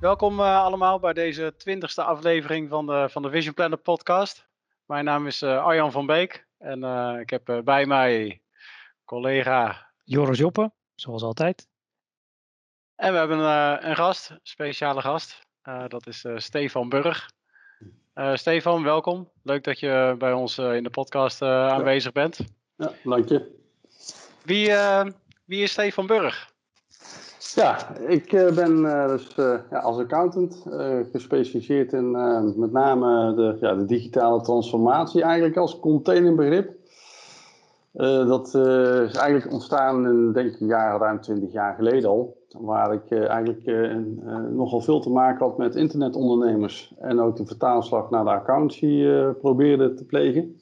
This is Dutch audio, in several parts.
Welkom uh, allemaal bij deze twintigste aflevering van de, van de Vision Planner podcast. Mijn naam is uh, Arjan van Beek en uh, ik heb bij mij collega Joris Joppe, zoals altijd. En we hebben een gast, een speciale gast. dat is Stefan Burg. Stefan, welkom. Leuk dat je bij ons in de podcast aanwezig bent. Ja, dank je. Wie, wie is Stefan Burg? Ja, ik uh, ben uh, dus ja, als accountant gespecialiseerd in met name de, ja, de digitale transformatie, eigenlijk als containerbegrip. dat is eigenlijk ontstaan in, denk ik, jaar, ruim 20 jaar geleden al. Waar ik eigenlijk nogal veel te maken had met internetondernemers. En ook de vertaalslag naar de accountancy probeerde te plegen.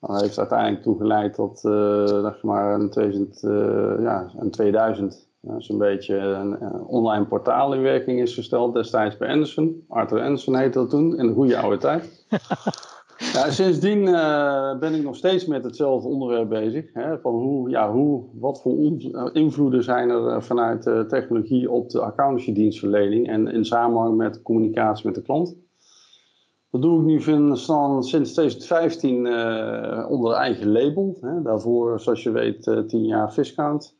Dat heeft uiteindelijk toegeleid tot, zeg maar, in, 2000, ja, in 2000 dat is een beetje een, online portaal in werking is gesteld destijds bij Anderson. Arthur Anderson heette dat toen, in de goede oude tijd. ja, sindsdien uh, ben ik nog steeds met hetzelfde onderwerp bezig. Hè, van hoe, ja, hoe, wat voor eh, invloeden zijn er uh, vanuit technologie op de accountancy-dienstverlening en in samenhang met communicatie met de klant. Dat doe ik nu sinds 2015 onder eigen label. Hè. Daarvoor, zoals je weet, 10 jaar Viscount.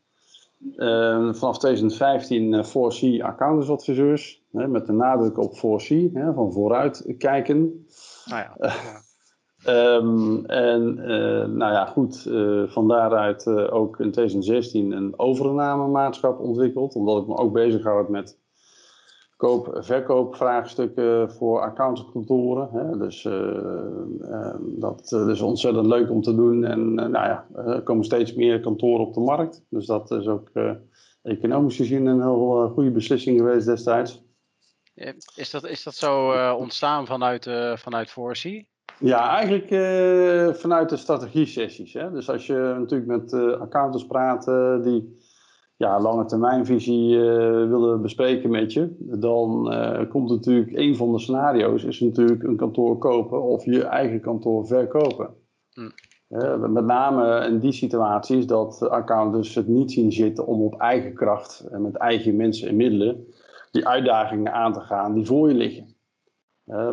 Uh, vanaf 2015 uh, 4C accountantsadviseurs, hè, met de nadruk op 4C, hè, van vooruit kijken. Nou ja, ja. um, en uh, nou ja, goed, uh, van daaruit ook in 2016 een overnamemaatschap ontwikkeld, omdat ik me ook bezighoud met koop-verkoopvraagstukken voor accountantskantoren. Hè. Dus uh, dat is ontzettend leuk om te doen. En nou ja, er komen steeds meer kantoren op de markt. Dus dat is ook economisch gezien een heel goede beslissing geweest destijds. Is dat, is dat zo ontstaan vanuit, vanuit Voorzie? Ja, eigenlijk vanuit de strategie-sessies. Dus als je natuurlijk met accountants praat die ja, lange termijnvisie uh, willen bespreken met je, dan uh, komt natuurlijk een van de scenario's is natuurlijk een kantoor kopen of je eigen kantoor verkopen. Hm. Met name in die situaties dat accountants het niet zien zitten om op eigen kracht en met eigen mensen en middelen die uitdagingen aan te gaan die voor je liggen.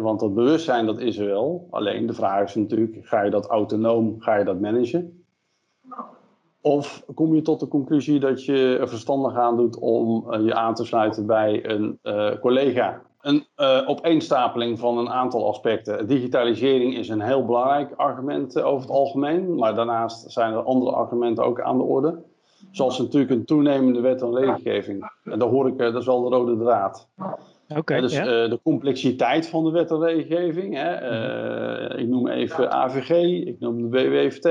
want dat bewustzijn dat is er wel, alleen de vraag is natuurlijk, ga je dat autonoom, ga je dat managen? Of kom je tot de conclusie dat je er verstandig aan doet om uh, je aan te sluiten bij een uh, collega? Een uh, opeenstapeling van een aantal aspecten. Digitalisering is een heel belangrijk argument over het algemeen, maar daarnaast zijn er andere argumenten ook aan de orde. Zoals natuurlijk een toenemende wet en regelgeving. En daar hoor ik, dat is wel de rode draad. Okay, dus ja. de complexiteit van de wet en regelgeving. Hè. ik noem even AVG, ik noem de WWFT,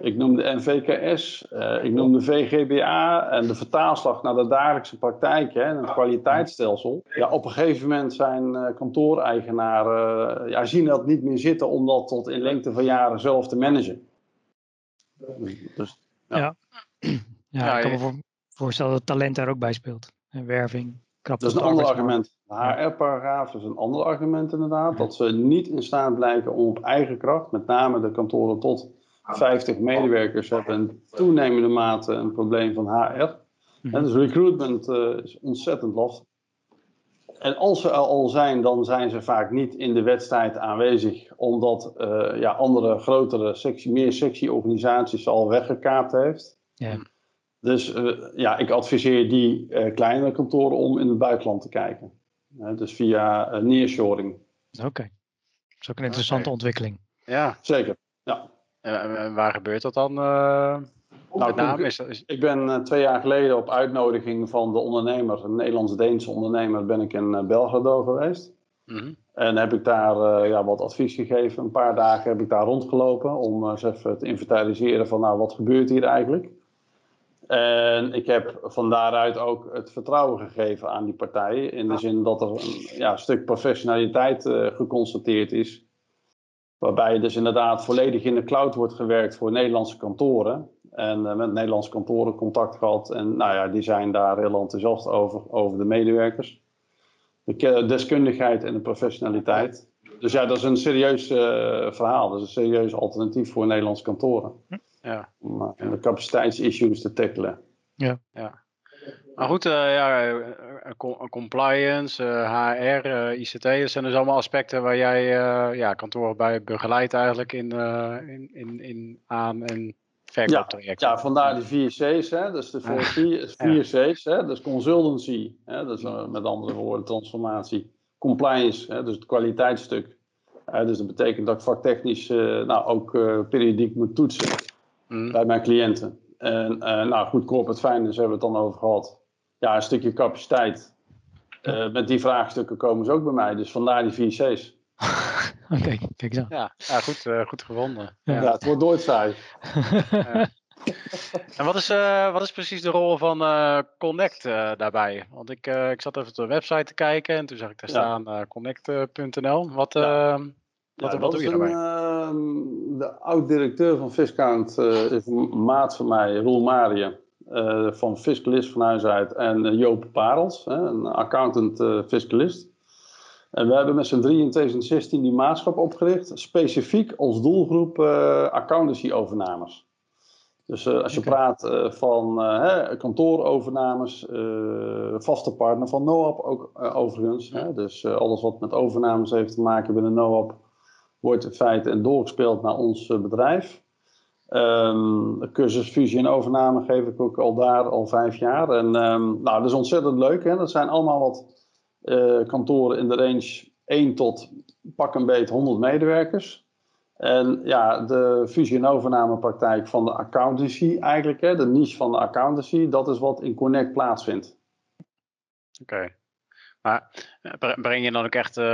ik noem de NVKS, uh, ik noem de VGBA en de vertaalslag naar de dagelijkse praktijk en het kwaliteitsstelsel. Ja, op een gegeven moment zijn uh, kantooreigenaren, uh, ja, zien dat niet meer zitten om dat tot in lengte van jaren zelf te managen. Dus, ja. Ja. ja, ik kan me voorstellen dat talent daar ook bij speelt. En werving. Dat is een ander argument. De HR-paragraaf is een ander argument inderdaad. Dat ze niet in staat blijken om op eigen kracht, met name de kantoren tot 50 medewerkers hebben in toenemende mate een probleem van HR. Mm dus recruitment uh, is ontzettend lastig. En als ze er al zijn, dan zijn ze vaak niet in de wedstrijd aanwezig, omdat uh, ja, andere, grotere, sexy, meer sexy organisaties al weggekaapt heeft. Yeah. Dus uh, ja, ik adviseer die kleinere kantoren om in het buitenland te kijken. dus via nearshoring. Oké, okay. dat is ook een interessante okay. ontwikkeling. Ja, zeker. Ja. En waar gebeurt dat dan? Uh, nou, name? Is, is... Ik ben uh, twee jaar geleden op uitnodiging van de ondernemer, een Nederlands-Deense ondernemer, ben ik in uh, Belgrado geweest. Mm -hmm. En heb ik daar ja, wat advies gegeven. Een paar dagen heb ik daar rondgelopen om eens even te inventariseren van nou, wat gebeurt hier eigenlijk. En ik heb van daaruit ook het vertrouwen gegeven aan die partijen. In de zin dat er een ja, stuk professionaliteit geconstateerd is Waarbij dus inderdaad volledig in de cloud wordt gewerkt voor Nederlandse kantoren. En uh, met Nederlandse kantoren contact gehad. En nou ja, die zijn daar heel enthousiast over, over de medewerkers. De deskundigheid en de professionaliteit. Dus ja, dat is een serieus uh, verhaal. Dat is een serieus alternatief voor Nederlandse kantoren. Ja. Om uh, de capaciteitsissues te tackelen. Ja. ja. Maar goed, ja, compliance, HR, ICT, dat zijn dus allemaal aspecten waar jij ja, kantoor bij begeleidt eigenlijk in, in, in, in aan- en verkooptrajecten. Ja, ja, vandaar die vier C's, hè? dus de vier, vier C's, hè? dus consultancy, hè? dus met andere woorden transformatie, compliance, hè? dus het kwaliteitsstuk. dus dat betekent dat ik vaktechnisch nou, ook periodiek moet toetsen mm. bij mijn cliënten. En nou goed, corporate finance hebben we het dan over gehad ja, een stukje capaciteit. Uh, met die vraagstukken komen ze ook bij mij. Dus vandaar die 4C's. Oké, kijk zo. Ja, ja goed, uh, goed gevonden. Ja. ja. het wordt nooit saai. En wat is, uh, wat is precies de rol van Connect daarbij? Want ik, ik zat even op de website te kijken en toen zag ik daar staan connect.nl. Wat, wat, wat doe je daarbij? Een, de oud-directeur van Viscount is een maat van mij, Roel Marien. Uh, van fiscalist van huis uit en uh, Joop Parels, hè, een accountant uh, fiscalist. En we hebben met z'n drie in 2016 die maatschap opgericht, specifiek als doelgroep accountancy-overnames. Dus als je praat van hè, kantoorovernames, vaste partner van NOAP ook overigens. Hè, dus alles wat met overnames heeft te maken binnen NOAP wordt in feite en doorgespeeld naar ons bedrijf. Um, cursus fusie en overname geef ik ook al daar al vijf jaar. En um, nou, dat is ontzettend leuk. Hè? Dat zijn allemaal wat uh, kantoren in de range 1 tot pak een beet 100 medewerkers. En ja, de fusie- en overnamepraktijk van de accountancy eigenlijk, hè, de niche van de accountancy, dat is wat in Connect plaatsvindt. Oké. Maar eh, breng je dan ook echt uh,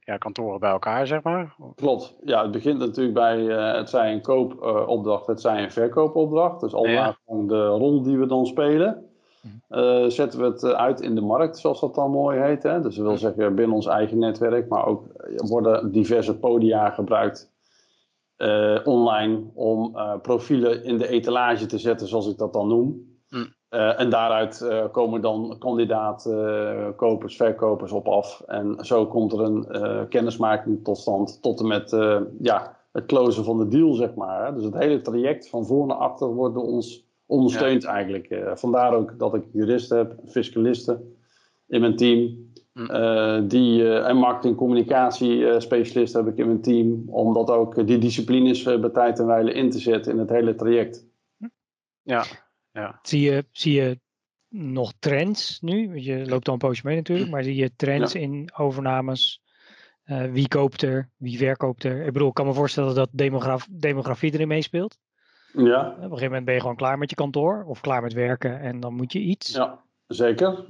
ja, kantoren bij elkaar, zeg maar? Klopt. Ja, het begint natuurlijk bij uh, het zij een koopopdracht, het zij een verkoopopdracht. Dus al ja. de rol die we dan spelen. Uh, zetten we het uit in de markt, zoals dat dan mooi heet. Hè? Dus dat wil zeggen binnen ons eigen netwerk, maar ook worden diverse podia gebruikt online om profielen in de etalage te zetten, zoals ik dat dan noem. Uh, en daaruit uh, komen dan kandidaat uh, kopers, verkopers op af. En zo komt er een kennismaking tot stand tot en met ja, het closen van de deal, zeg maar. Hè. Dus het hele traject van voor naar achter wordt door ons ondersteund ja. eigenlijk. vandaar ook dat ik juristen heb, fiscalisten in mijn team. Hm. die, en marketing communicatie specialisten heb ik in mijn team. Om dat ook die disciplines bij tijd en wijle in te zetten in het hele traject. Ja, ja. Zie, je, zie je nog trends nu? Je loopt al een poosje mee natuurlijk, maar zie je trends in overnames? Uh, wie koopt er? Wie verkoopt er? Ik bedoel, ik kan me voorstellen dat demograf, demografie erin meespeelt. Ja. Op een gegeven moment ben je gewoon klaar met je kantoor of klaar met werken en dan moet je iets. Ja, zeker.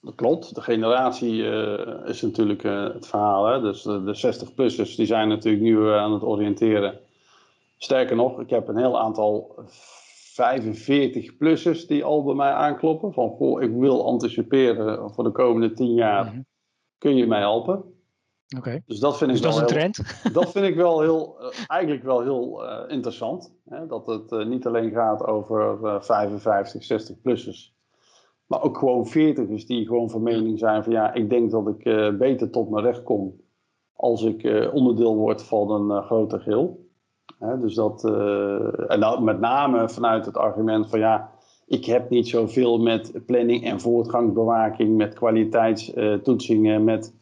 dat klopt. De generatie uh, is natuurlijk uh, het verhaal. Hè? Dus de, de 60-plussers die zijn natuurlijk nu aan het oriënteren. Sterker nog, ik heb een heel aantal 45-plussers die al bij mij aankloppen. Van, goh, ik wil anticiperen voor de komende 10 jaar. Mhm. Kun je mij helpen? Oké. Dus dat vind ik dus wel dat is een trend? Dat vind ik wel heel, uh, eigenlijk wel heel uh, interessant. Hè? Dat het uh, niet alleen gaat over 55, 60-plussers. Maar ook gewoon 40ers die gewoon van mening zijn van ja, ik denk dat ik beter tot mijn recht kom als ik onderdeel word van een groter geheel dus dat, uh, en dat met name vanuit het argument van ja, ik heb niet zoveel met planning en voortgangsbewaking, met kwaliteitstoetsingen, met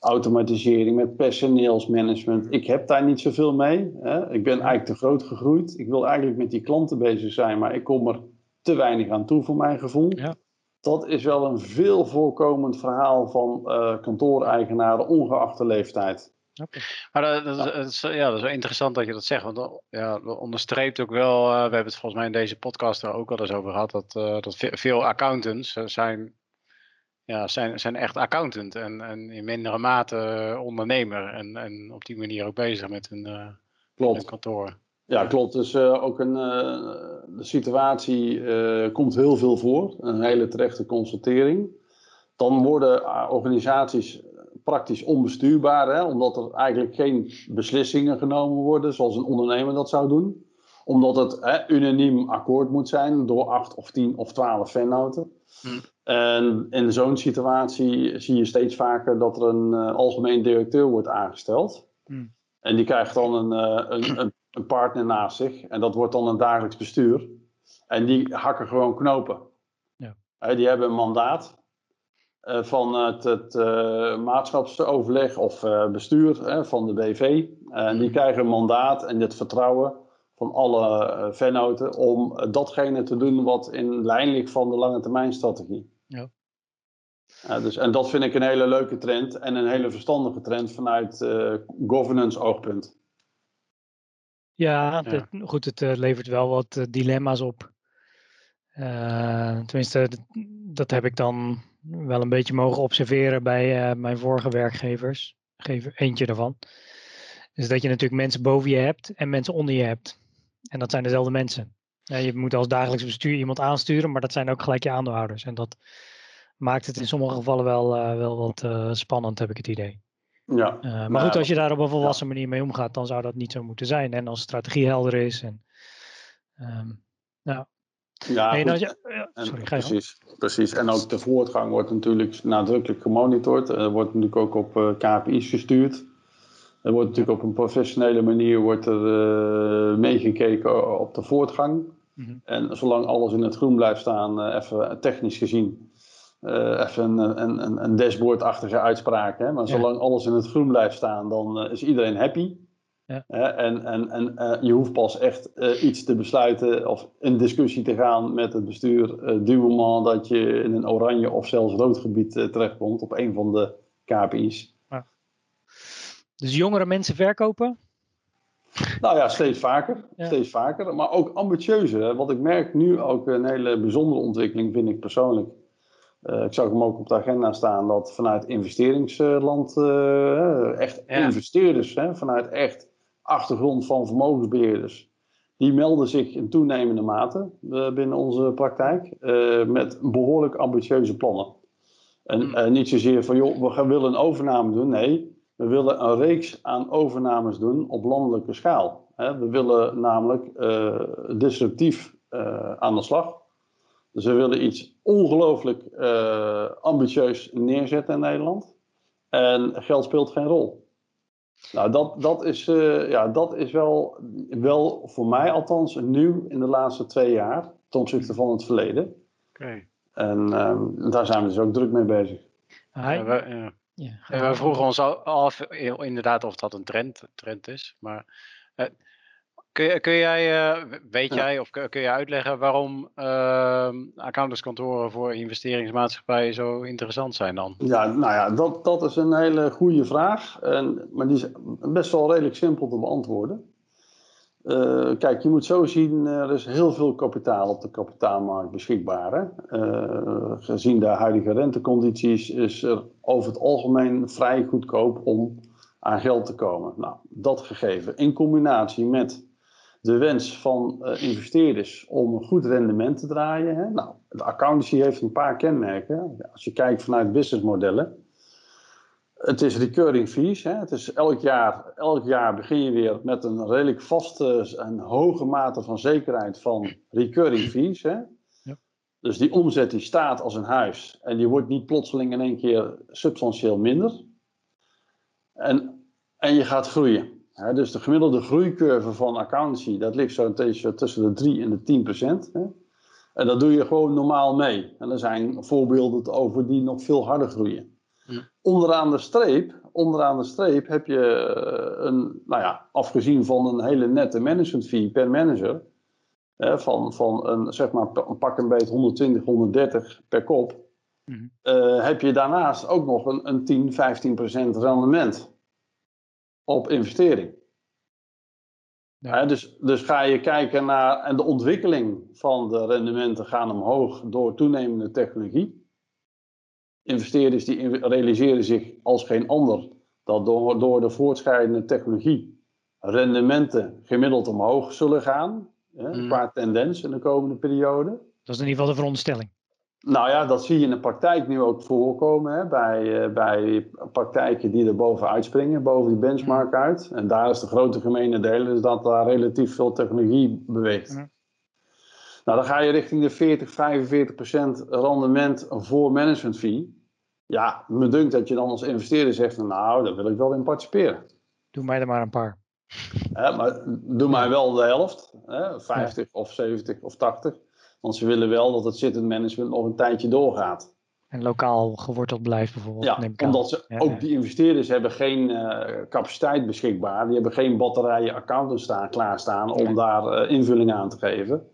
automatisering, met personeelsmanagement. Ik heb daar niet zoveel mee. Hè. Ik ben eigenlijk te groot gegroeid. Ik wil eigenlijk met die klanten bezig zijn, maar ik kom er te weinig aan toe voor mijn gevoel. Ja. Dat is wel een veel voorkomend verhaal van uh, kantooreigenaren, ongeacht de leeftijd. Okay. Maar dat, dat, ja. Is, ja, dat is wel interessant dat je dat zegt. Want dat, ja, dat onderstreept ook wel. Uh, we hebben het volgens mij in deze podcast er ook wel eens over gehad. Dat, uh, dat veel accountants zijn, ja, zijn, zijn echt accountant. En, en in mindere mate ondernemer. En, en op die manier ook bezig met hun, klopt. Kantoor. Ja, klopt. Dus ook een, de situatie komt heel veel voor. Een hele terechte constatering. Dan worden organisaties praktisch onbestuurbaar, hè, omdat er eigenlijk geen beslissingen genomen worden zoals een ondernemer dat zou doen. Omdat het hè, unaniem akkoord moet zijn door acht of tien of twaalf vennoten. Hm. En in zo'n situatie zie je steeds vaker dat er een uh, algemeen directeur wordt aangesteld. Hm. En die krijgt dan een, uh, een, een, partner naast zich. En dat wordt dan een dagelijks bestuur. En die hakken gewoon knopen. Ja. die hebben een mandaat. Uh, van het, het uh, maatschapsoverleg of bestuur van de BV. En die mhm. krijgen een mandaat en het vertrouwen van alle vennoten om datgene te doen wat in lijn ligt van de lange termijn strategie. Ja. dus, en dat vind ik een hele leuke trend en een hele verstandige trend vanuit governance oogpunt. Ja, ja. goed, het levert wel wat dilemma's op. Uh, tenminste, dat heb ik dan wel een beetje mogen observeren bij uh, mijn vorige werkgevers. Geef eentje daarvan. Dus dat je natuurlijk mensen boven je hebt en mensen onder je hebt. En dat zijn dezelfde mensen. Ja, je moet als dagelijks bestuur iemand aansturen, maar dat zijn ook gelijk je aandeelhouders. En dat maakt het in sommige gevallen wel, uh, wel wat spannend, heb ik het idee. Ja, maar nou, goed, als je daar op een volwassen manier mee omgaat, dan zou dat niet zo moeten zijn. En als strategie helder is. En, um, nou, ja, en sorry, precies, precies. En ook de voortgang wordt natuurlijk nadrukkelijk gemonitord. Er wordt natuurlijk ook op uh, eh, KPI's gestuurd. Er wordt natuurlijk op een professionele manier wordt er, uh, meegekeken op de voortgang. Mhm. En zolang alles in het groen blijft staan, uh, even technisch gezien, even een, een, een dashboardachtige uitspraak. Hè? Maar zolang alles in het groen blijft staan, dan is iedereen happy. Ja. en en, en uh, je hoeft pas echt uh, iets te besluiten of in discussie te gaan met het bestuur. Uh, du moment dat je in een oranje of zelfs rood gebied terechtkomt op een van de KPI's. Ja. Dus jongere mensen verkopen? Nou ja, steeds vaker. Steeds vaker. Maar ook ambitieuzer. Wat ik merk nu ook een hele bijzondere ontwikkeling vind ik persoonlijk. ik zag hem ook op de agenda staan dat vanuit investeringsland, echt investeerders, hè, vanuit echt achtergrond van vermogensbeheerders. Die melden zich in toenemende mate uh, binnen onze praktijk uh, met behoorlijk ambitieuze plannen. En uh, niet zozeer van, joh, we gaan, willen een overname doen. Nee, we willen een reeks aan overnames doen op landelijke schaal. We willen namelijk disruptief aan de slag. Dus we willen iets ongelooflijk ambitieus neerzetten in Nederland. En geld speelt geen rol. Nou, dat, dat, is, uh, ja, dat is wel, wel voor mij althans nieuw in de laatste twee jaar ten opzichte van het verleden. Oké. En um, daar zijn we dus ook druk mee bezig. Ja, we, ja. Ja, we vroegen ons af inderdaad of dat een trend, trend is. Maar uh, Kun, kun jij, uh, weet jij of kun, kun je uitleggen waarom uh, accountantskantoren voor investeringsmaatschappijen zo interessant zijn dan? Ja, nou ja, dat, dat is een hele goede vraag. En, maar die is best wel redelijk simpel te beantwoorden. Uh, kijk, je moet zo zien, er is heel veel kapitaal op de kapitaalmarkt beschikbaar. Uh, gezien de huidige rentecondities is er over het algemeen vrij goedkoop om aan geld te komen. Nou, dat gegeven in combinatie met de wens van uh, investeerders om een goed rendement te draaien. Hè? Nou, de accountancy heeft een paar kenmerken. Als je kijkt vanuit businessmodellen. Het is recurring fees. Hè? Het is elk jaar, elk jaar begin je weer met een redelijk vaste en hoge mate van zekerheid van recurring fees. Hè? Ja. Dus die omzet die staat als een huis en die wordt niet plotseling in één keer substantieel minder. En, en je gaat groeien dus de gemiddelde groeicurve van accountancy, dat ligt zo tussen de 3 en de 10 procent. En dat doe je gewoon normaal mee. En er zijn voorbeelden over die nog veel harder groeien. Onderaan de streep, onderaan de streep heb je eh, een, nou ja, afgezien van een hele nette management fee per manager, hè, van, van een, zeg maar, een pak een beet 120, 130 per kop, hm. uh, heb je daarnaast ook nog een, een 10, 15 procent rendement op investering. Ja. dus, dus ga je kijken naar en de ontwikkeling van de rendementen gaan omhoog door toenemende technologie. Investeerders die realiseren zich als geen ander dat door, door de voortschrijdende technologie rendementen gemiddeld omhoog zullen gaan. Hè, mm. Qua tendens in de komende periode. Dat is in ieder geval de veronderstelling. Nou ja, dat zie je in de praktijk nu ook voorkomen. Hè, bij, uh, bij praktijken die er bovenuit springen, boven die benchmark uit. En daar is de grote gemene deel dus dat daar relatief veel technologie beweegt. Nou, dan ga je richting de 40, 45 procent rendement voor management fee. Ja, me dunkt dat je dan als investeerder zegt, nou, daar wil ik wel in participeren. Doe mij er maar een paar. maar doe mij wel de helft, hè, 50 of 70 of 80. Want ze willen wel dat het zittend management nog een tijdje doorgaat. En lokaal geworteld blijft bijvoorbeeld. Ja, omdat ze ook die investeerders hebben geen uh, capaciteit beschikbaar. Die hebben geen batterijen accountants staan, klaarstaan om daar uh, invulling aan te geven.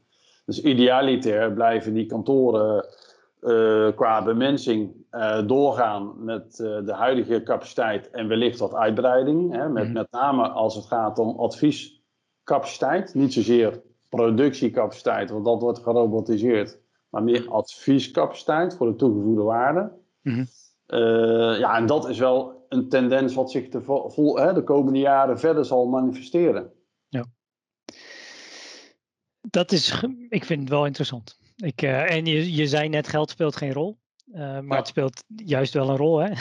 Dus idealiter blijven die kantoren uh, qua bemensing doorgaan met de huidige capaciteit en wellicht wat uitbreiding. Hè, met, mm met name als het gaat om adviescapaciteit. Niet zozeer productiecapaciteit, want dat wordt gerobotiseerd maar meer adviescapaciteit voor de toegevoegde waarde. Mhm. Eh, ja, en dat is wel een tendens wat zich de, vol, hè, de komende jaren verder zal manifesteren. Ja. Dat is, ik vind het wel interessant. Ik, uh, en je, je zei net, geld speelt geen rol. Uh, maar het speelt juist wel een rol, hè?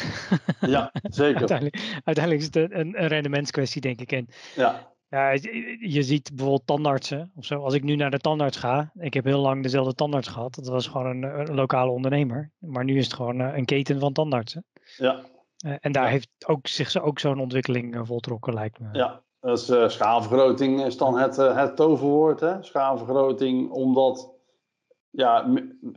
Ja, zeker. uiteindelijk, uiteindelijk, is het een, een rendementskwestie, denk ik. En ja. Ja, je ziet bijvoorbeeld tandartsen of zo. Als ik nu naar de tandarts ga, ik heb heel lang dezelfde tandarts gehad. Dat was gewoon een, een lokale ondernemer. Maar nu is het gewoon eh, een keten van tandartsen. Ja. Uh, en daar heeft ook, zich ook zo'n ontwikkeling uh, voltrokken, lijkt me. Ja, dus, schaalvergroting is dan het, het toverwoord. Hè? Schaalvergroting, omdat ja,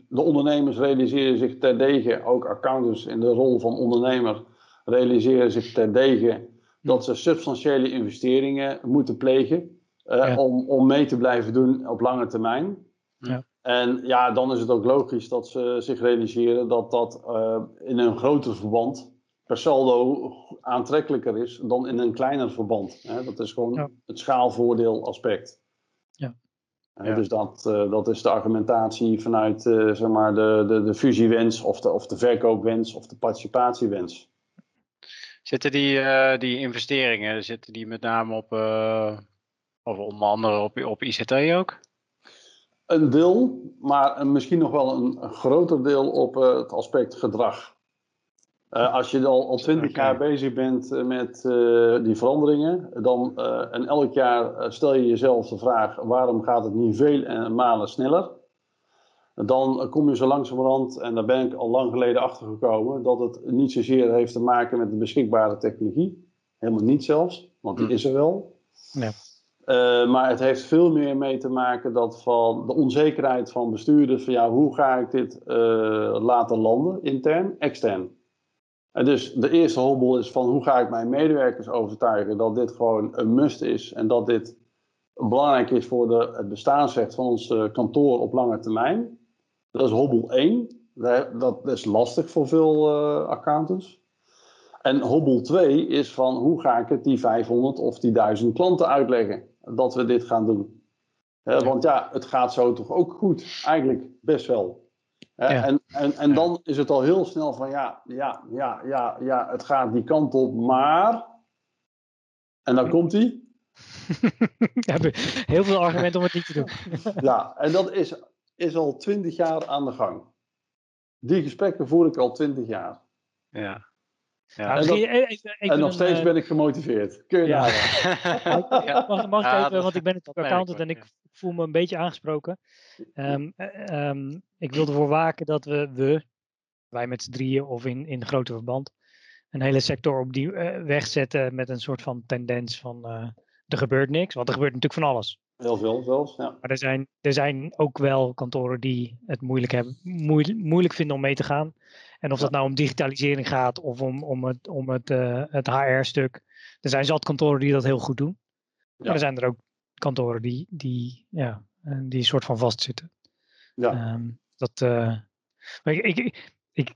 de ondernemers realiseren zich terdege, ook accountants in de rol van ondernemer, realiseren zich terdege dat ze substantiële investeringen moeten plegen uh, om, om mee te blijven doen op lange termijn. Ja. En ja, dan is het ook logisch dat ze zich realiseren dat dat uh, in een groter verband per saldo aantrekkelijker is dan in een kleiner verband. Hè? Dat is gewoon het schaalvoordeel aspect. Ja. Uh, dus dat, dat is de argumentatie vanuit zeg maar de, de, de fusiewens of de, of de verkoopwens of de participatiewens. Zitten die, uh, die investeringen, zitten die met name op, uh, of onder andere op, op ICT ook? Een deel, maar misschien nog wel een, een groter deel op uh, het aspect gedrag. als je al, al 20 jaar bezig bent met die veranderingen, dan, en elk jaar stel je jezelf de vraag: waarom gaat het niet veel malen sneller? Dan kom je zo langzamerhand, en daar ben ik al lang geleden achter gekomen, dat het niet zozeer heeft te maken met de beschikbare technologie. Helemaal niet zelfs, want die hm. is er wel. Ja. Uh, maar het heeft veel meer mee te maken dat van de onzekerheid van bestuurders van ja, hoe ga ik dit uh, laten landen, intern, extern. En dus de eerste hobbel is van hoe ga ik mijn medewerkers overtuigen dat dit gewoon een must is en dat dit belangrijk is voor de, het bestaansrecht van ons uh, kantoor op lange termijn. Dat is hobbel 1. Dat is lastig voor veel uh, accountants. En hobbel 2 is van hoe ga ik het die 500 of die 1000 klanten uitleggen dat we dit gaan doen. want ja, het gaat zo toch ook goed. Eigenlijk best wel. En, en, en dan is het al heel snel van ja, ja, ja, ja, ja, het gaat die kant op, maar. En dan komt hij. heel veel argumenten om het niet te doen. ja, en dat is is al twintig jaar aan de gang. Die gesprekken voer ik al twintig jaar. Ja. Ja. En, en nog steeds eh, ben ik gemotiveerd. Kun je ja. ja. Mag, mag ik even, want ik ben het accountant en ik voel me een beetje aangesproken. Um, um, ik wil ervoor waken dat we, we wij met z'n drieën of in, in grote verband, een hele sector op die uh, weg zetten met een soort van tendens van uh, er gebeurt niks. Want er gebeurt natuurlijk van alles. Heel veel zelfs, ja. Maar er zijn, er zijn ook wel kantoren die het moeilijk, hebben, moeilijk, moeilijk vinden om mee te gaan. En of dat nou om digitalisering gaat of om, om het, om het, uh, het HR-stuk. Er zijn zat kantoren die dat heel goed doen. Ja. Maar er zijn er ook kantoren die, die, ja, eh, die soort van vastzitten. Ja. Um, dat, uh, ik, ik, ik,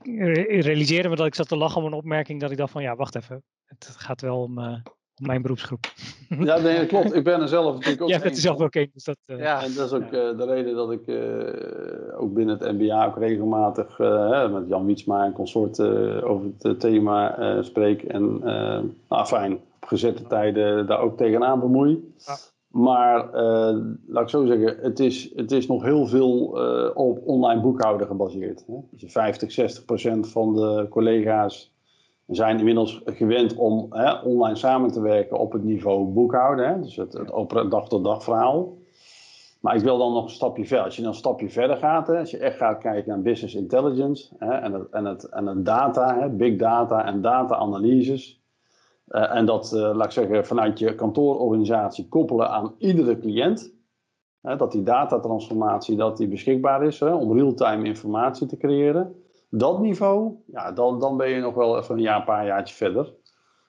realiseerde me dat ik zat te lachen om een opmerking dat ik dacht van ja, wacht even. Het gaat wel om, mijn beroepsgroep. Ja, nee, dat klopt. Ik ben er zelf natuurlijk ook. Jij bent er zelf ook. Dus dat, uh, ja, en dat is ook ja. uh, de reden dat ik uh, ook binnen het MBA ook regelmatig met Jan Wietsma en consorten over het thema spreek. En nou, fijn, op gezette tijden daar ook tegenaan bemoei. Ja. Maar laat ik zo zeggen, het is, het is nog heel veel op online boekhouden gebaseerd. Hè? 50, 60 procent van de collega's we zijn inmiddels gewend om hè, online samen te werken op het niveau boekhouden. Hè, dus het, het dag-tot-dag verhaal. Maar ik wil dan nog een stapje verder. Als je dan een stapje verder gaat, hè, als je echt gaat kijken naar business intelligence hè, en, het, en, het, en het data, hè, big data en data-analyses. Uh, en dat, uh, laat ik zeggen, vanuit je kantoororganisatie koppelen aan iedere cliënt. Hè, dat die datatransformatie dat die beschikbaar is hè, om real-time informatie te creëren dat niveau, ja, dan, dan ben je nog wel even een, jaar, een paar jaartjes verder.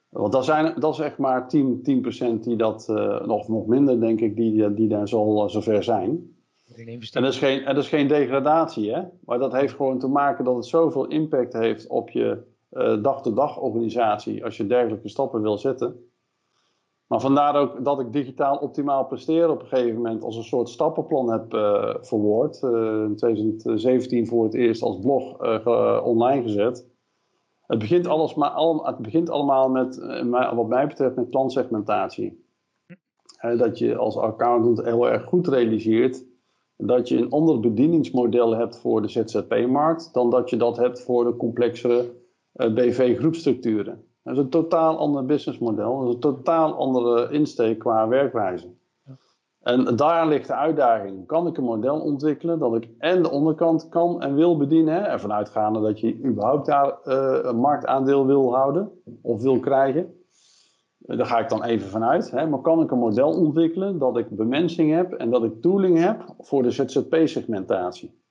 Want dat, zijn, dat is echt maar 10%, 10 die dat, uh, nog, nog minder denk ik, die, die daar zo, zover zijn. En dat, is geen, en dat is geen degradatie, hè? maar dat heeft gewoon te maken dat het zoveel impact heeft op je dag-to-dag organisatie als je dergelijke stappen wil zetten. Maar vandaar ook dat ik digitaal optimaal presteren op een gegeven moment als een soort stappenplan heb uh, verwoord. Uh, in 2017 voor het eerst als blog uh, online gezet. Het begint, alles maar, al, het begint allemaal met, wat mij betreft, met klantsegmentatie. dat je als accountant heel erg goed realiseert dat je een ander bedieningsmodel hebt voor de ZZP-markt dan dat je dat hebt voor de complexere BV-groepstructuren. Dat is een totaal ander businessmodel. Dat is een totaal andere insteek qua werkwijze. En daar ligt de uitdaging. Kan ik een model ontwikkelen dat ik en de onderkant kan en wil bedienen? En vanuitgaande dat je überhaupt daar uh, een marktaandeel wil houden of wil krijgen. Daar ga ik dan even vanuit. Hè. Maar kan ik een model ontwikkelen dat ik bemensing heb en dat ik tooling heb voor de ZZP-segmentatie?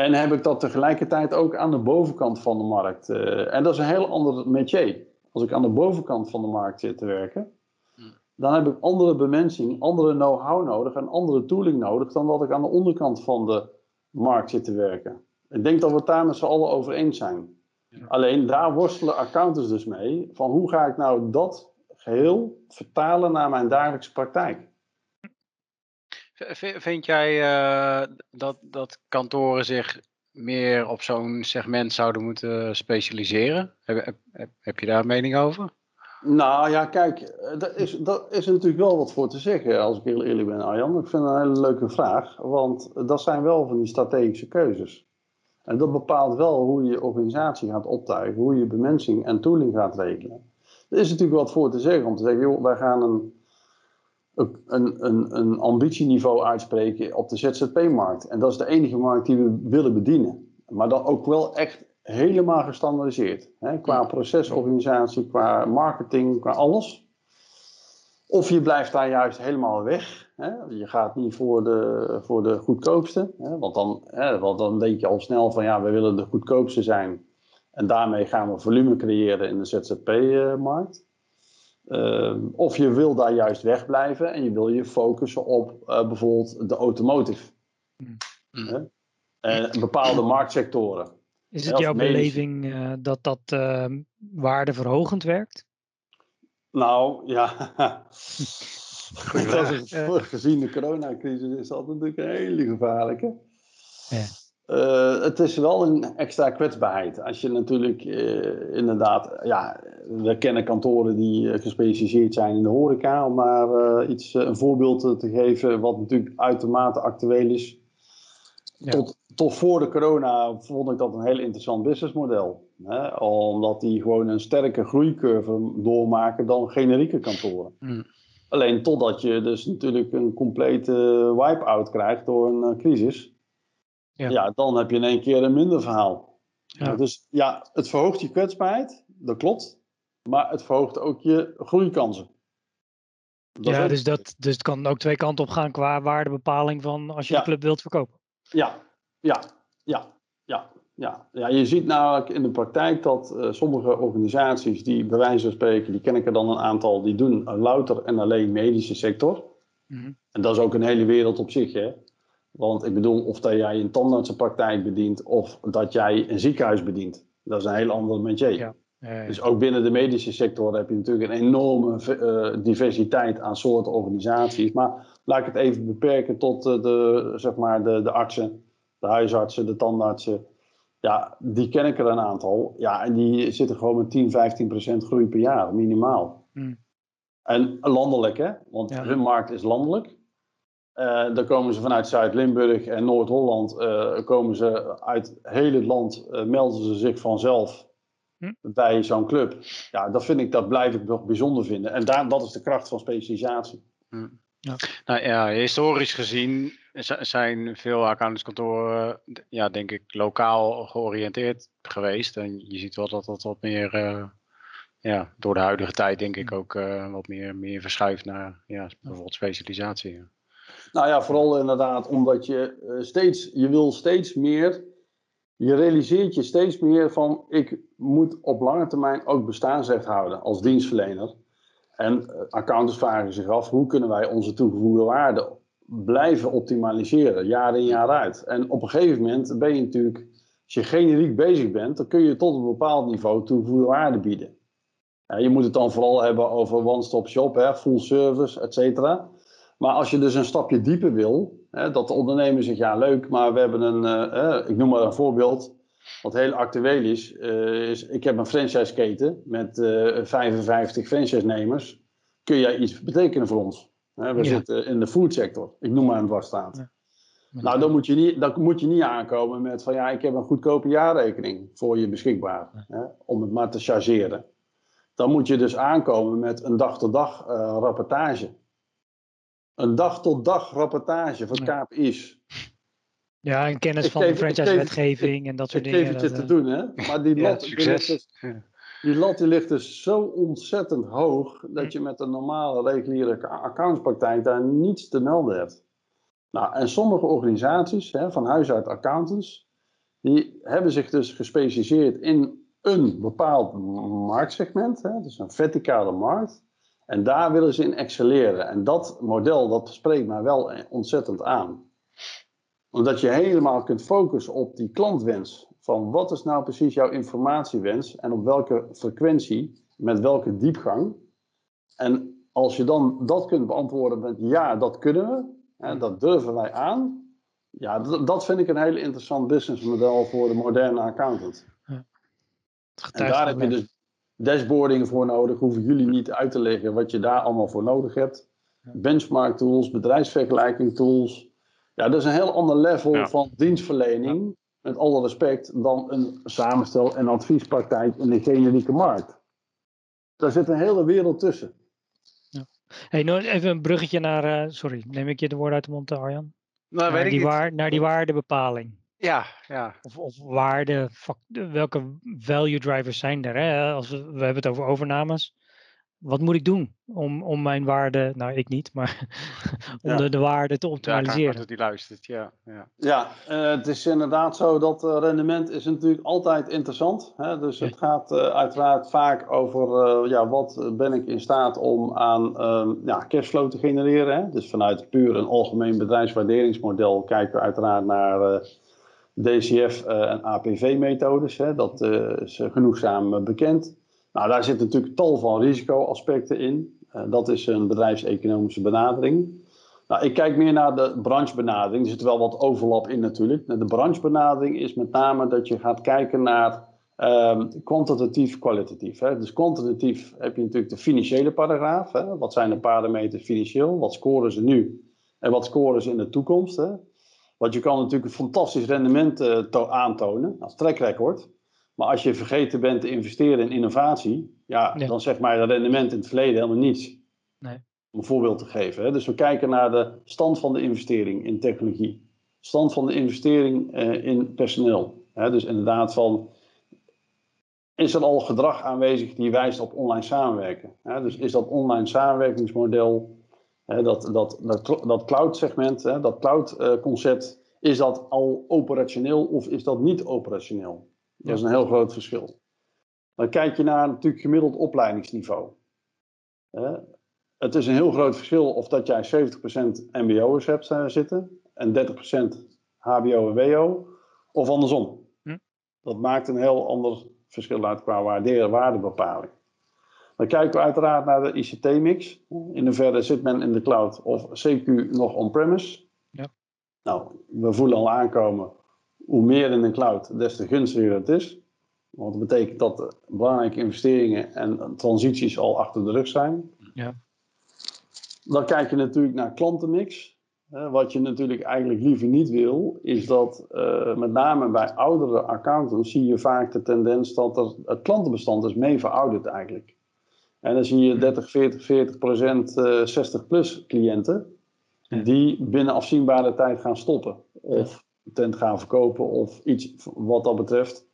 En heb ik dat tegelijkertijd ook aan de bovenkant van de markt. Uh, en dat is een heel ander métier. Als ik aan de bovenkant van de markt zit te werken, hmm. dan heb ik andere bemensing, andere know-how nodig en andere tooling nodig dan dat ik aan de onderkant van de markt zit te werken. Ik denk dat we het daar met z'n allen over eens zijn. Alleen daar worstelen accountants dus mee. Van hoe ga ik nou dat geheel vertalen naar mijn dagelijkse praktijk? Vind jij uh, dat, dat kantoren zich meer op zo'n segment zouden moeten specialiseren? Heb, heb, je daar een mening over? Nou ja, kijk, eh, dat is, dat is natuurlijk wel wat voor te zeggen, als ik heel eerlijk ben, Arjan. Ik vind het een hele leuke vraag, want dat zijn wel van die strategische keuzes. En dat bepaalt wel hoe je je organisatie gaat optuigen, hoe je bemensing en tooling gaat regelen. Er is natuurlijk wat voor te zeggen om te zeggen, joh, wij gaan een een, een, een ambitieniveau uitspreken op de ZZP-markt. En dat is de enige markt die we willen bedienen. Maar dan ook wel echt helemaal gestandardiseerd. Hè? Qua procesorganisatie, qua marketing, qua alles. Of je blijft daar juist helemaal weg. Hè? Je gaat niet voor de, voor de goedkoopste. Hè? Want, dan, hè, want dan denk je al snel van ja, we willen de goedkoopste zijn. En daarmee gaan we volume creëren in de ZZP-markt. Ehm, of je wil daar juist wegblijven en je wil je focussen op uh, bijvoorbeeld de automotive. Mm. En bepaalde marktsectoren. Is het jouw beleving uh, dat dat uh, waardeverhogend werkt? Nou ja, gezien de coronacrisis is dat natuurlijk een hele gevaarlijke. Ja. Uh, het is wel een extra kwetsbaarheid. Als je natuurlijk uh, inderdaad, ja, we kennen kantoren die eh, gespecialiseerd zijn in de horeca, om maar iets, een voorbeeld te geven, wat natuurlijk uitermate actueel is. Ja. Tot, tot voor de corona vond ik dat een heel interessant businessmodel. Hè? Omdat die gewoon een sterke groeicurve doormaken dan generieke kantoren. Mm. Alleen totdat je dus natuurlijk een complete wipe-out krijgt door een crisis. Ja. ja, dan heb je in één keer een minder verhaal. Ja. Dus ja, het verhoogt je kwetsbaarheid, dat klopt. Maar het verhoogt ook je groeikansen. Dat ja, dus, dat, dus het kan ook twee kanten op gaan qua waardebepaling van als je ja. club wilt verkopen. Ja, ja, ja, ja. Ja, ja, je ziet namelijk in de praktijk dat uh, sommige organisaties die bij wijze van spreken, die ken ik er dan een aantal, die doen louter en alleen medische sector. Mm -hmm. En dat is ook een hele wereld op zich. Hè? Want ik bedoel, of dat jij een tandartsenpraktijk bedient of dat jij een ziekenhuis bedient. Dat is een heel ander métier. Ja. Dus ook binnen de medische sector heb je natuurlijk een enorme uh, diversiteit aan soorten organisaties. Maar laat ik het even beperken tot uh, de, zeg maar de, de artsen, de huisartsen, de tandartsen. Ja, die ken ik er een aantal. Ja, en die zitten gewoon met 10, 15 procent groei per jaar, minimaal. Mm. En landelijk, hè? Want hun markt is landelijk. Uh, dan komen ze vanuit Zuid-Limburg en Noord-Holland, uh, komen ze uit heel het land, uh, melden ze zich vanzelf hm? bij zo'n club. Ja, dat vind ik, dat blijf ik nog bijzonder vinden. En daar, dat is de kracht van specialisatie. Hm. Ja. Nou ja, historisch gezien zijn veel accountantskantoren, ja, denk ik, lokaal georiënteerd geweest. En je ziet wel dat dat wat meer, ja, door de huidige tijd denk ik hm. ook wat meer, meer verschuift naar ja, bijvoorbeeld specialisatie. Nou ja, vooral inderdaad omdat je uh, steeds, je wil steeds meer je realiseert je steeds meer van, ik moet op lange termijn ook bestaansrecht houden als dienstverlener. En eh, accountants vragen zich af, hoe kunnen wij onze toegevoegde waarde blijven optimaliseren, jaar in jaar uit. En op een gegeven moment ben je natuurlijk, als je generiek bezig bent, dan kun je tot een bepaald niveau toegevoegde waarde bieden. Je moet het dan vooral hebben over one-stop shop, full service, et cetera. Maar als je dus een stapje dieper wil, hè, dat de ondernemer zegt, ja leuk, maar we hebben een, uh, ik noem maar een voorbeeld, wat heel actueel is, uh, is ik heb een franchiseketen met uh, 55 franchise-nemers. Kun jij iets betekenen voor ons? we ja. zitten in de foodsector, ik noem maar een dwarsstaat. Ja. Nou, dan moet, je niet, dan moet je niet aankomen met van ja, ik heb een goedkope jaarrekening voor je beschikbaar, hè, om het maar te chargeren. Dan moet je dus aankomen met een dag-tot-dag -dag, rapportage een dag-tot-dag rapportage van. KPI's. Ja, en kennis ik van geef, de franchise-wetgeving en dat soort ik dingen. Ik geef het je te doen, hè. Maar die lat, ja, die, ligt dus, die lat die ligt dus zo ontzettend hoog... dat je met een normale, reguliere accountspraktijk daar niets te melden hebt. Nou, en sommige organisaties, hè, van huis uit accountants... die hebben zich dus gespecialiseerd in een bepaald marktsegment. Hè, dus een verticale markt... En daar willen ze in excelleren. En dat model, dat spreekt mij wel ontzettend aan. Omdat je helemaal kunt focussen op die klantwens. Van wat is nou precies jouw informatiewens en op welke frequentie, met welke diepgang. En als je dan dat kunt beantwoorden met ja, dat kunnen we, hè, dat durven wij aan. Ja, dat, dat vind ik een heel interessant businessmodel voor de moderne accountant. Ja. En daar heb je dus dashboarding voor nodig. Hoeven jullie niet uit te leggen wat je daar allemaal voor nodig hebt. Benchmark tools, bedrijfsvergelijking tools. Ja, dat is een heel ander level van dienstverlening. Met alle respect dan een samenstel- en adviespraktijk in de generieke markt. Daar zit een hele wereld tussen. Ja. Hey, even een bruggetje naar. Uh, sorry, neem ik je de woorden uit de mond, Arjan? Nou, naar, weet die ik waar, naar die waardebepaling. Ja, ja. Of, of waarde, welke value drivers zijn er? Hè? Als we, we hebben het over overnames. Wat moet ik doen om, om mijn waarde, nou ik niet, maar om Ja. de, de waarde te Ja, optimaliseren? dat die luistert, ja. ja. Ja, eh, het is inderdaad zo dat eh, rendement is natuurlijk altijd interessant. Hè? Dus het gaat eh, uiteraard vaak over eh, ja, wat ben ik in staat om aan ehm, ja, cashflow te genereren. Hè? Dus vanuit puur een algemeen bedrijfswaarderingsmodel kijken we uiteraard naar eh, DCF eh, en APV-methodes. Dat eh, is eh, genoegzaam bekend. Nou, daar zit natuurlijk tal van risicoaspecten in. Dat is een bedrijfseconomische benadering. Nou, ik kijk meer naar de branchebenadering. Er zit wel wat overlap in natuurlijk. De branchebenadering is met name dat je gaat kijken naar ehm, kwantitatief, kwalitatief. Dus kwantitatief heb je natuurlijk de financiële paragraaf. Hè. Wat zijn de parameters financieel? Wat scoren ze nu? En wat scoren ze in de toekomst? Hè? Want je kan natuurlijk een fantastisch rendement eh, to- aantonen als track record. Maar als je vergeten bent te investeren in innovatie, ja, Ja. dan zegt mij dat rendement in het verleden helemaal niets. Nee. Om een voorbeeld te geven. Hè. Dus we kijken naar de stand van de investering in technologie. Stand van de investering eh, in personeel. Hè. Dus inderdaad van, is er al gedrag aanwezig die wijst op online samenwerken? Hè. Dus is dat online samenwerkingsmodel, dat, dat, dat, dat cloud segment, dat cloud eh, concept, is dat al operationeel of is dat niet operationeel? Dat is een heel groot verschil. Dan kijk je naar natuurlijk gemiddeld opleidingsniveau. Het is een heel groot verschil of dat jij 70% MBO'ers hebt eh, zitten en 30% HBO en WO, of andersom. Hm. Dat maakt een heel ander verschil uit qua waarde- waardebepaling. Dan kijken we uiteraard naar de ICT-mix. In hoeverre zit men in de cloud of CQ nog on-premise? Ja. Nou, we voelen al aankomen, hoe meer in de cloud, des te gunstiger het is. Want dat betekent dat belangrijke investeringen en transities al achter de rug zijn. Ja. Dan kijk je natuurlijk naar klantenmix. Wat je natuurlijk eigenlijk liever niet wil, is dat eh, met name bij oudere accountants zie je vaak de tendens dat er, het klantenbestand is mee verouderd eigenlijk. En dan zie je 30, 40, 40 procent eh, 60 plus cliënten Ja. die binnen afzienbare tijd gaan stoppen. Of tent gaan verkopen of iets wat dat betreft.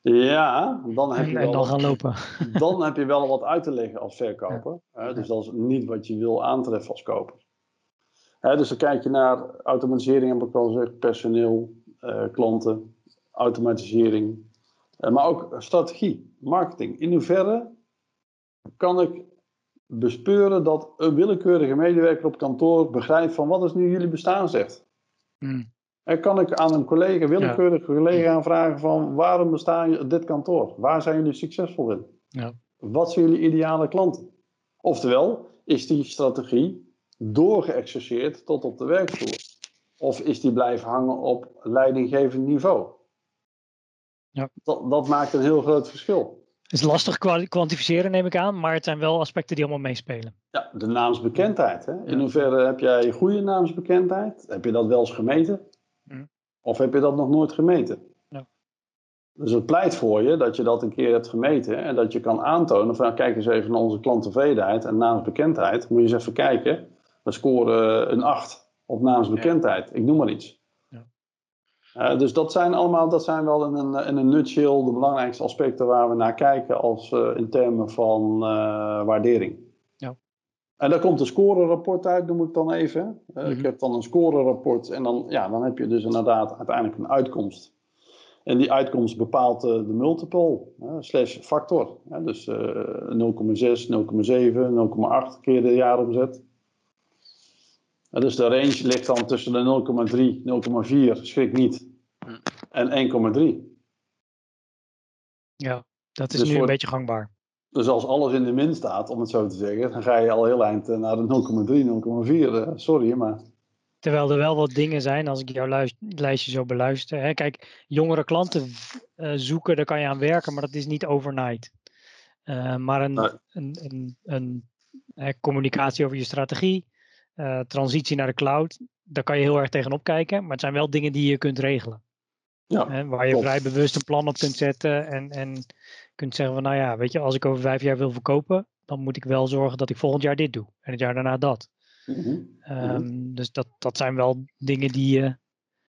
Ja, dan heb je wel dan gaan lopen. dan heb je wel wat uit te leggen als verkoper. Hè, dus dat is niet wat je wil aantreffen als koper. Hè, dus dan kijk je naar automatisering, heb ik al gezegd, personeel, eh, klanten. automatisering, maar ook strategie, marketing. In hoeverre kan ik bespeuren dat een willekeurige medewerker op kantoor begrijpt van wat is nu jullie bestaan zegt. Hmm. En kan ik aan een collega, willekeurige collega vragen van waarom bestaan dit kantoor? Waar zijn jullie succesvol in? Ja. Wat zijn jullie ideale klanten? Oftewel, is die strategie doorgeëxerceerd tot op de werkvloer? Of is die blijven hangen op leidinggevend niveau? Ja. Dat, dat maakt een heel groot verschil. Het is lastig kwantificeren, neem ik aan, maar het zijn wel aspecten die allemaal meespelen. Ja, de naamsbekendheid. Hè? In hoeverre heb jij goede naamsbekendheid? Heb je dat wel eens gemeten? Hm. Of heb je dat nog nooit gemeten? Dus het pleit voor je dat je dat een keer hebt gemeten en dat je kan aantonen van kijk eens even naar onze klanttevredenheid en naamsbekendheid. Moet je eens even kijken. We scoren een 8 op naamsbekendheid. Ik noem maar iets. Uh, dus dat zijn allemaal, dat zijn wel in een, in een nutshell de belangrijkste aspecten waar we naar kijken als uh, in termen van uh, waardering. Ja. En daar komt een scorerapport uit, noem ik dan even. Mm -hmm. Ik heb dan een scorerapport en dan, ja, dan heb je dus inderdaad uiteindelijk een uitkomst. En die uitkomst bepaalt de multiple, slash factor. dus 0,6, 0,7, 0,8 keer de jaaromzet. Dus de range ligt dan tussen de 0,3, 0,4, schrik niet, en 1,3. Ja, dat is Dus nu voor- een beetje gangbaar. Dus als alles in de min staat, om het zo te zeggen, dan ga je al heel eind eh, naar de 0,3, 0,4. eh, sorry, maar Terwijl er wel wat dingen zijn, als ik jouw lijstje zo beluister. Hè, kijk, jongere klanten eh, zoeken, daar kan je aan werken, maar dat is niet overnight. Eh, maar een, Nee. een, een, een hè, communicatie over je strategie, eh, transitie naar de cloud, daar kan je heel erg tegenop kijken. Maar het zijn wel dingen die je kunt regelen. ja, Hè, waar je vrij bewust een plan op kunt zetten en, en kunt zeggen van, nou ja, weet je, als ik over vijf jaar wil verkopen, dan moet ik wel zorgen dat ik volgend jaar dit doe. En het jaar daarna dat. Mhm. Ehm, Dus dat, dat zijn wel dingen die, je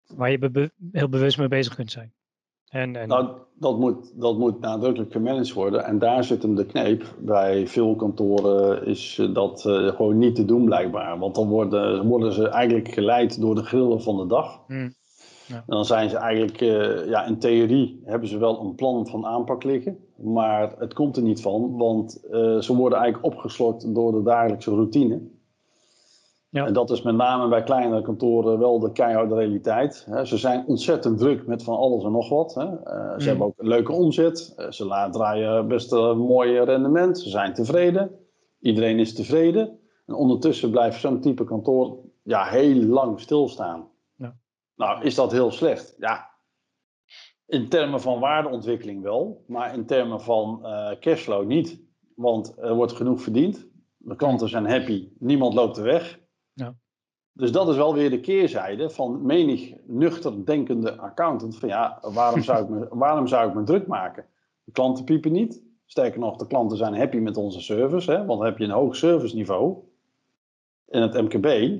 waar je be- heel bewust mee bezig kunt zijn. En, en Nou, dat moet, dat moet nadrukkelijk gemanaged worden. En daar zit hem de kneep. Bij veel kantoren is eh, dat eh, gewoon niet te doen blijkbaar. Want dan worden, worden ze eigenlijk geleid door de grillen van de dag. Hmm. En dan zijn ze eigenlijk, eh, ja, in theorie hebben ze wel een plan van aanpak liggen. Maar het komt er niet van, want ze worden eigenlijk opgeslokt door de dagelijkse routine. Ja. En dat is met name bij kleinere kantoren wel de keiharde realiteit. Ze zijn ontzettend druk met van alles en nog wat. Eh, ze Mm. hebben ook een leuke omzet. Eh, ze laten draaien best een mooi rendement. Ze zijn tevreden. Iedereen is tevreden. En ondertussen blijft zo'n type kantoor ja, heel lang stilstaan. Ja. Nou, is dat heel slecht? Ja. In termen van waardeontwikkeling wel, maar in termen van eh, cashflow niet. Want er wordt genoeg verdiend. De klanten zijn happy. Niemand loopt er weg. Ja. Dus dat is wel weer de keerzijde van menig nuchter denkende accountant. Van ja, waarom zou ik me, waarom zou ik me druk maken? De klanten piepen niet. Sterker nog, de klanten zijn happy met onze service. Hè? Want dan heb je een hoog serviceniveau in het MKB.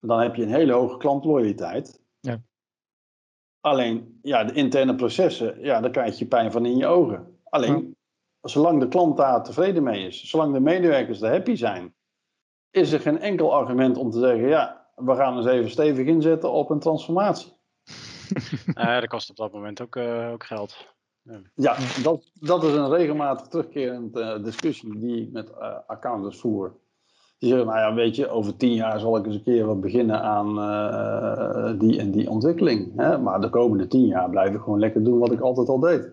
Dan heb je een hele hoge klantloyaliteit. Ja. Alleen, ja, de interne processen, ja, daar krijg je pijn van in je ogen. Alleen, zolang de klant daar tevreden mee is, zolang de medewerkers er happy zijn, is er geen enkel argument om te zeggen, ja, we gaan eens even stevig inzetten op een transformatie. Eh, dat kost op dat moment ook, eh, ook geld. Ja, dat, dat is een regelmatig terugkerende eh, discussie die ik met eh, accountants voer. Die zeggen, nou ja, weet je, over tien jaar zal ik eens een keer wat beginnen aan eh, die en die ontwikkeling. Hè? Maar de komende tien jaar blijf ik gewoon lekker doen wat ik altijd al deed.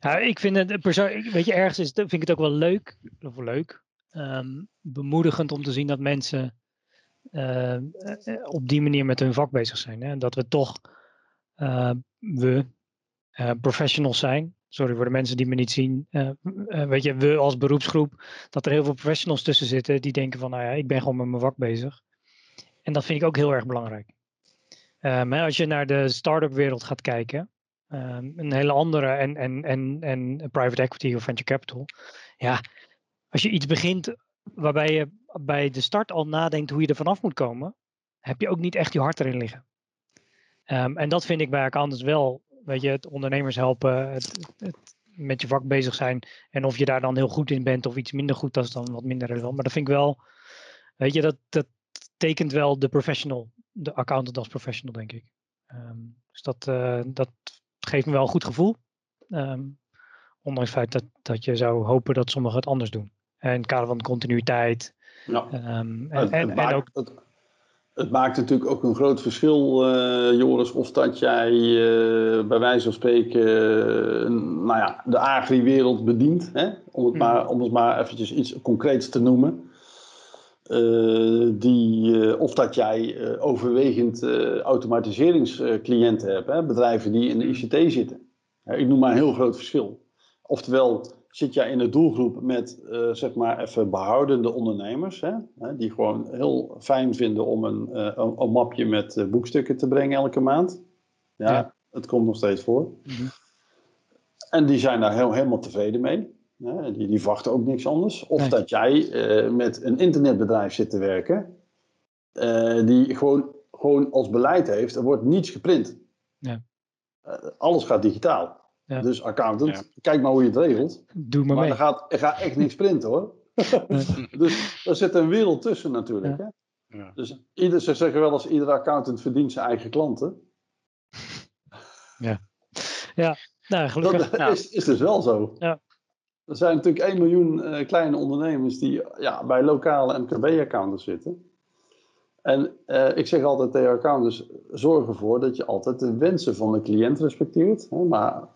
Ja, ik vind het persoonlijk, weet je, ergens is, vind ik het ook wel leuk, of leuk, ehm, bemoedigend om te zien dat mensen eh, eh, op die manier met hun vak bezig zijn. Hè? Dat we toch, eh, we, professionals zijn. Sorry voor de mensen die me niet zien. Weet je, we als beroepsgroep, dat er heel veel professionals tussen zitten die denken van, nou ja, ik ben gewoon met mijn vak bezig. En dat vind ik ook heel erg belangrijk. Ehm, hè, als je naar de start-up wereld gaat kijken, Ehm, een hele andere en, en, en, en private equity of venture capital. Ja, als je iets begint waarbij je bij de start al nadenkt hoe je er vanaf moet komen, heb je ook niet echt je hart erin liggen. Ehm, en dat vind ik bij accountants wel, weet je, het ondernemers helpen, het, het, met je vak bezig zijn. En of je daar dan heel goed in bent of iets minder goed, dat is dan wat minder relevant. Maar dat vind ik wel, weet je, dat, dat tekent wel de professional, de accountant als professional, denk ik. Ehm, dus dat, uh, dat geeft me wel een goed gevoel. Um, ondanks het feit dat, dat je zou hopen dat sommigen het anders doen. En in het kader van continuïteit. Ja. Um, en, en, en, ook... Het, het, maakt natuurlijk ook een groot verschil, uh, Joris, of dat jij uh, bij wijze van spreken nou ja, de agri-wereld bedient. Hè? Om, het maar, om het maar eventjes iets concreets te noemen. Die, of dat jij overwegend automatiseringscliënten hebt, hè? bedrijven die in de ICT zitten. ik noem maar een heel groot verschil. Oftewel, zit jij in de doelgroep met zeg maar even behoudende ondernemers, hè? die gewoon heel fijn vinden om een, een, een mapje met boekstukken te brengen elke maand. Ja, ja, het komt nog steeds voor. -hmm. En die zijn daar heel, helemaal tevreden mee. Die, die verwachten ook niks anders. Of dat jij met een internetbedrijf zit te werken, die gewoon, gewoon als beleid heeft, er wordt niets geprint. Ja. Alles gaat digitaal. Ja. Dus accountant, ja. kijk maar hoe je het regelt. Doe maar, maar mee. Er gaat, er gaat echt niks printen hoor. dus er zit een wereld tussen natuurlijk. Hè? Dus ieder, ze zeggen wel eens, iedere accountant verdient zijn eigen klanten. Ja, ja. Nou, gelukkig. Dat is, is dus wel zo. Ja. Er zijn natuurlijk 1 miljoen uh, kleine ondernemers die ja, bij lokale MKB-accountants zitten. En uh, ik zeg altijd tegen accountants, zorg ervoor dat je altijd de wensen van de cliënt respecteert. Hè, maar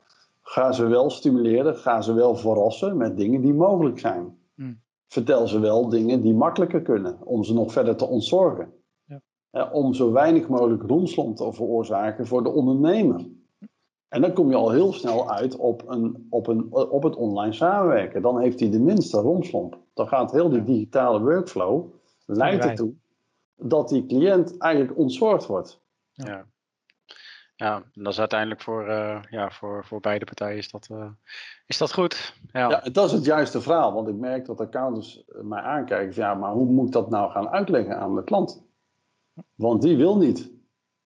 ga ze wel stimuleren, ga ze wel verrassen met dingen die mogelijk zijn. Hmm. Vertel ze wel dingen die makkelijker kunnen, om ze nog verder te ontzorgen. Ja. Om zo weinig mogelijk romslomp te veroorzaken voor de ondernemer. En dan kom je al heel snel uit op, een, op, een, op het online samenwerken. Dan heeft hij de minste romslomp. Dan gaat heel die digitale workflow leidt ertoe dat die cliënt eigenlijk ontzorgd wordt. Ja, ja dat is uiteindelijk voor, uh, ja, voor, voor beide partijen is dat, uh, is dat goed. Ja. ja, dat is het juiste verhaal. Want ik merk dat accountants mij aankijken ja, maar hoe moet ik dat nou gaan uitleggen aan de klant? Want die wil niet.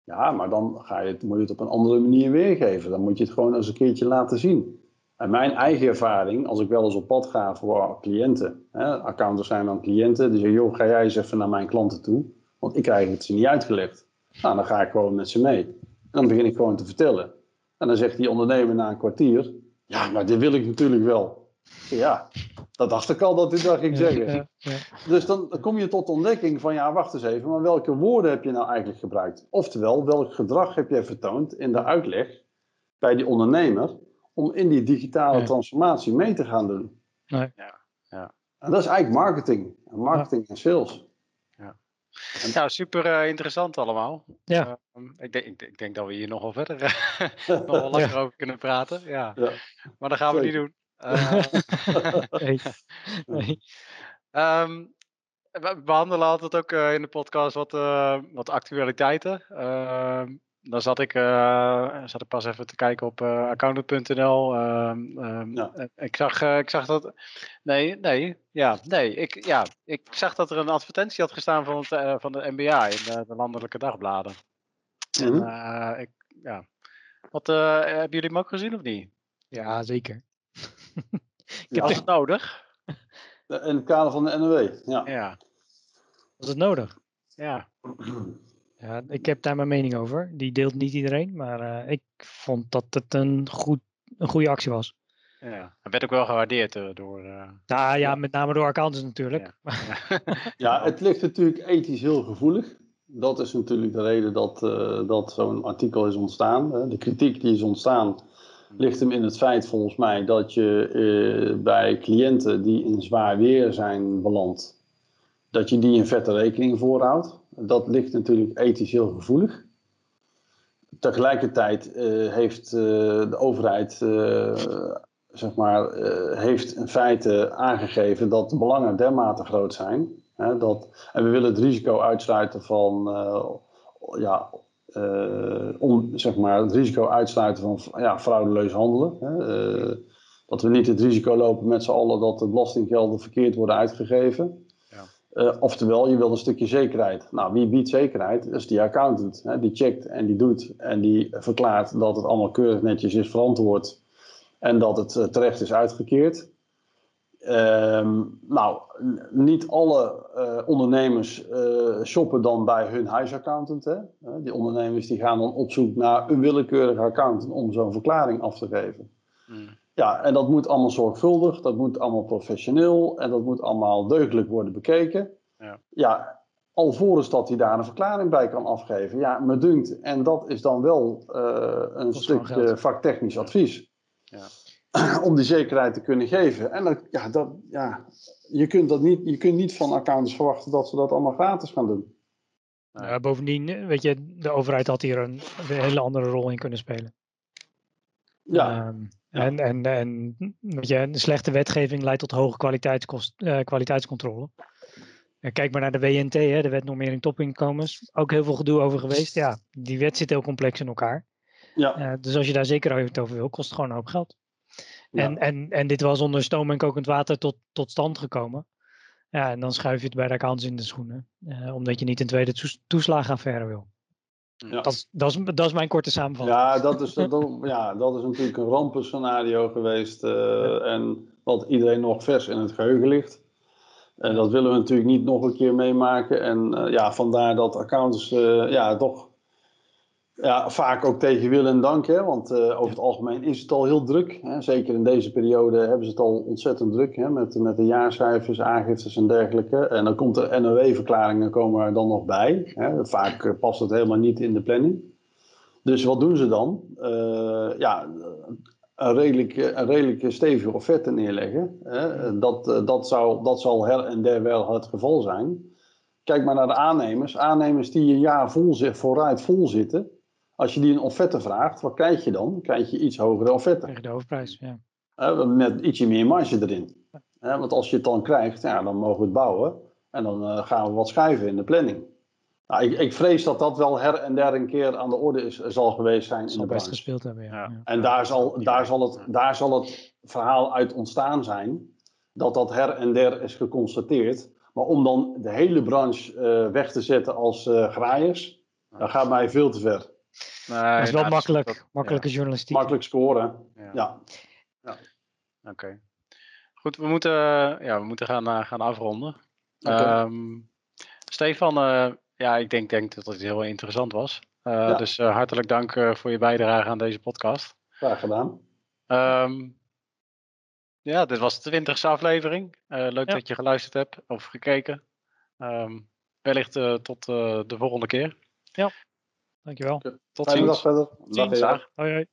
Ja, maar dan ga je het, moet je het op een andere manier weergeven. Dan moet je het gewoon eens een keertje laten zien. En mijn eigen ervaring, als ik wel eens op pad ga voor cliënten, hè, accountants zijn dan cliënten, die zeggen, joh, ga jij eens even naar mijn klanten toe, want ik krijg het ze niet uitgelegd. Nou, dan ga ik gewoon met ze mee. En dan begin ik gewoon te vertellen. En dan zegt die ondernemer na een kwartier, ja, maar dit wil ik natuurlijk wel. Ja, dat dacht ik al dat u dat ging zeggen. Ja, ja. Dus dan, kom je tot de ontdekking van, ja, wacht eens even, maar welke woorden heb je nou eigenlijk gebruikt? Oftewel, welk gedrag heb je vertoond in de uitleg bij die ondernemer om in die digitale transformatie mee te gaan doen? Ja, ja. En dat is eigenlijk marketing. Marketing en sales. Ja, super uh, interessant allemaal. Ja. Uh, ik, denk, ik, ik, denk dat we hier nog wel verder nog wel langer over kunnen praten. Ja. ja. Maar dat gaan we niet doen. Uh, nee. nee. Um, we behandelen altijd ook in de podcast wat, wat actualiteiten. Uh, dan zat ik, zat ik pas even te kijken op accountant.nl. Ehm, ja. Ik, zag, ik zag dat. Nee, nee, ja, nee. Ik, ja, ik zag dat er een advertentie had gestaan van, het, van de NBA in de, de landelijke dagbladen. Mm -hmm. En ik, ja. Wat, hebben jullie hem ook gezien of niet? Ja, zeker. ik heb het nodig. In het kader van de NOW, ja. ja. Was het nodig? Ja. ja. Ik heb daar mijn mening over. Die deelt niet iedereen, maar uh, ik vond dat het een, goed, een goede actie was. Ja, het werd ook wel gewaardeerd uh, door... Uh... Nou ja, met name door accountants natuurlijk. Ja. ja, het ligt natuurlijk ethisch heel gevoelig. Dat is natuurlijk de reden dat, dat zo'n artikel is ontstaan. De kritiek die is ontstaan ligt hem in het feit volgens mij dat je uh, bij cliënten die in zwaar weer zijn beland, dat je die een vette rekening voorhoudt. Dat ligt natuurlijk ethisch heel gevoelig. Tegelijkertijd uh, heeft uh, de overheid zeg maar, heeft in feite aangegeven dat de belangen dermate groot zijn. Hè, dat, en we willen het risico uitsluiten van ja, zeg maar, het risico uitsluiten van ja, fraudeleus handelen. Hè. Dat we niet het risico lopen met z'n allen dat de belastinggelden verkeerd worden uitgegeven. Uh, oftewel, je wil een stukje zekerheid. Nou, wie biedt zekerheid? Dat is die accountant. Hè. Die checkt en die doet en die verklaart dat het allemaal keurig netjes is verantwoord en dat het terecht is uitgekeerd. Ehm, nou, niet alle uh, ondernemers shoppen dan bij hun huisaccountant. Hè? die ondernemers die gaan dan op zoek naar een willekeurige accountant om zo'n verklaring af te geven. Hmm. Ja, en dat moet allemaal zorgvuldig, dat moet allemaal professioneel en dat moet allemaal deugdelijk worden bekeken. Ja, ja alvorens dat hij daar een verklaring bij kan afgeven. Ja, me dunkt, en dat is dan wel uh, een stuk vaktechnisch advies. Ja. om die zekerheid te kunnen geven. En dat, ja, dat, ja, je, kunt dat niet, je kunt niet van accountants verwachten dat ze dat allemaal gratis gaan doen. Ja, bovendien, weet je, de overheid had hier een, een hele andere rol in kunnen spelen. Ja. Um, En, en, en weet je, een slechte wetgeving leidt tot hoge kwaliteitskost, uh, kwaliteitscontrole. kijk maar naar de WNT, hè, de wet normering topinkomens. Ook heel veel gedoe over geweest. Ja, die wet zit heel complex in elkaar. Ja. Uh, dus als je daar zeker over wil, kost het gewoon een hoop geld. En, en, en dit was onder stoom en kokend water tot, tot stand gekomen. Ja, en dan schuif je het bij de accounts in de schoenen. Uh, omdat je niet een tweede toeslagenaffaire wil. Ja. Dat, dat, is, dat is mijn korte samenvatting. Ja, dat is, dat, ja, dat is natuurlijk een rampenscenario geweest. Uh, En wat iedereen nog vers in het geheugen ligt. En dat willen we natuurlijk niet nog een keer meemaken. En uh, ja, vandaar dat accounts ja, toch ja, vaak ook tegen wil en dank, hè, want uh, over het algemeen is het al heel druk. Hè. Zeker in deze periode hebben ze het al ontzettend druk hè, met, met de jaarcijfers, aangiftes en dergelijke. En dan komt de NOW-verklaringen komen er dan nog bij. Hè. Vaak uh, past het helemaal niet in de planning. Dus wat doen ze dan? Uh, ja, een redelijk, een redelijk stevige offerte neerleggen. Hè. Dat, dat, zou, dat zal her en der wel het geval zijn. Kijk maar naar de aannemers. Aannemers die een jaar vol, vooruit vol zitten als je die een offerte vraagt, wat krijg je dan? Krijg je iets hogere offerte. Krijg je de hoofdprijs, ja. met ietsje meer marge erin. want als je het dan krijgt, ja, dan mogen we het bouwen. En dan uh, gaan we wat schuiven in de planning. Nou, ik, ik, vrees dat dat wel her en der een keer aan de orde is, zal geweest zijn. Dat zal best gespeeld hebben, ja. ja. En daar zal, daar, zal het, daar zal het verhaal uit ontstaan zijn. Dat dat her en der is geconstateerd. Maar om dan de hele branche uh, weg te zetten als uh, graaiers, dat gaat mij veel te ver. Nee, dat is wel makkelijk. makkelijke journalistiek. Makkelijk scoren. Ja. ja. Oké. Goed, we moeten, ja, we moeten gaan, uh, gaan afronden. Okay. Um, ehm, Stefan, uh, ja, ik denk, denk dat het heel interessant was. Uh, ja. Dus hartelijk dank voor je bijdrage aan deze podcast. Graag gedaan. Um, ja, dit was de twintigste aflevering. leuk ja. dat je geluisterd hebt of gekeken. Um, wellicht tot de volgende keer. Ja. Dankjewel. Tot ziens. Dag verder. Ziens. Hoi, hoi.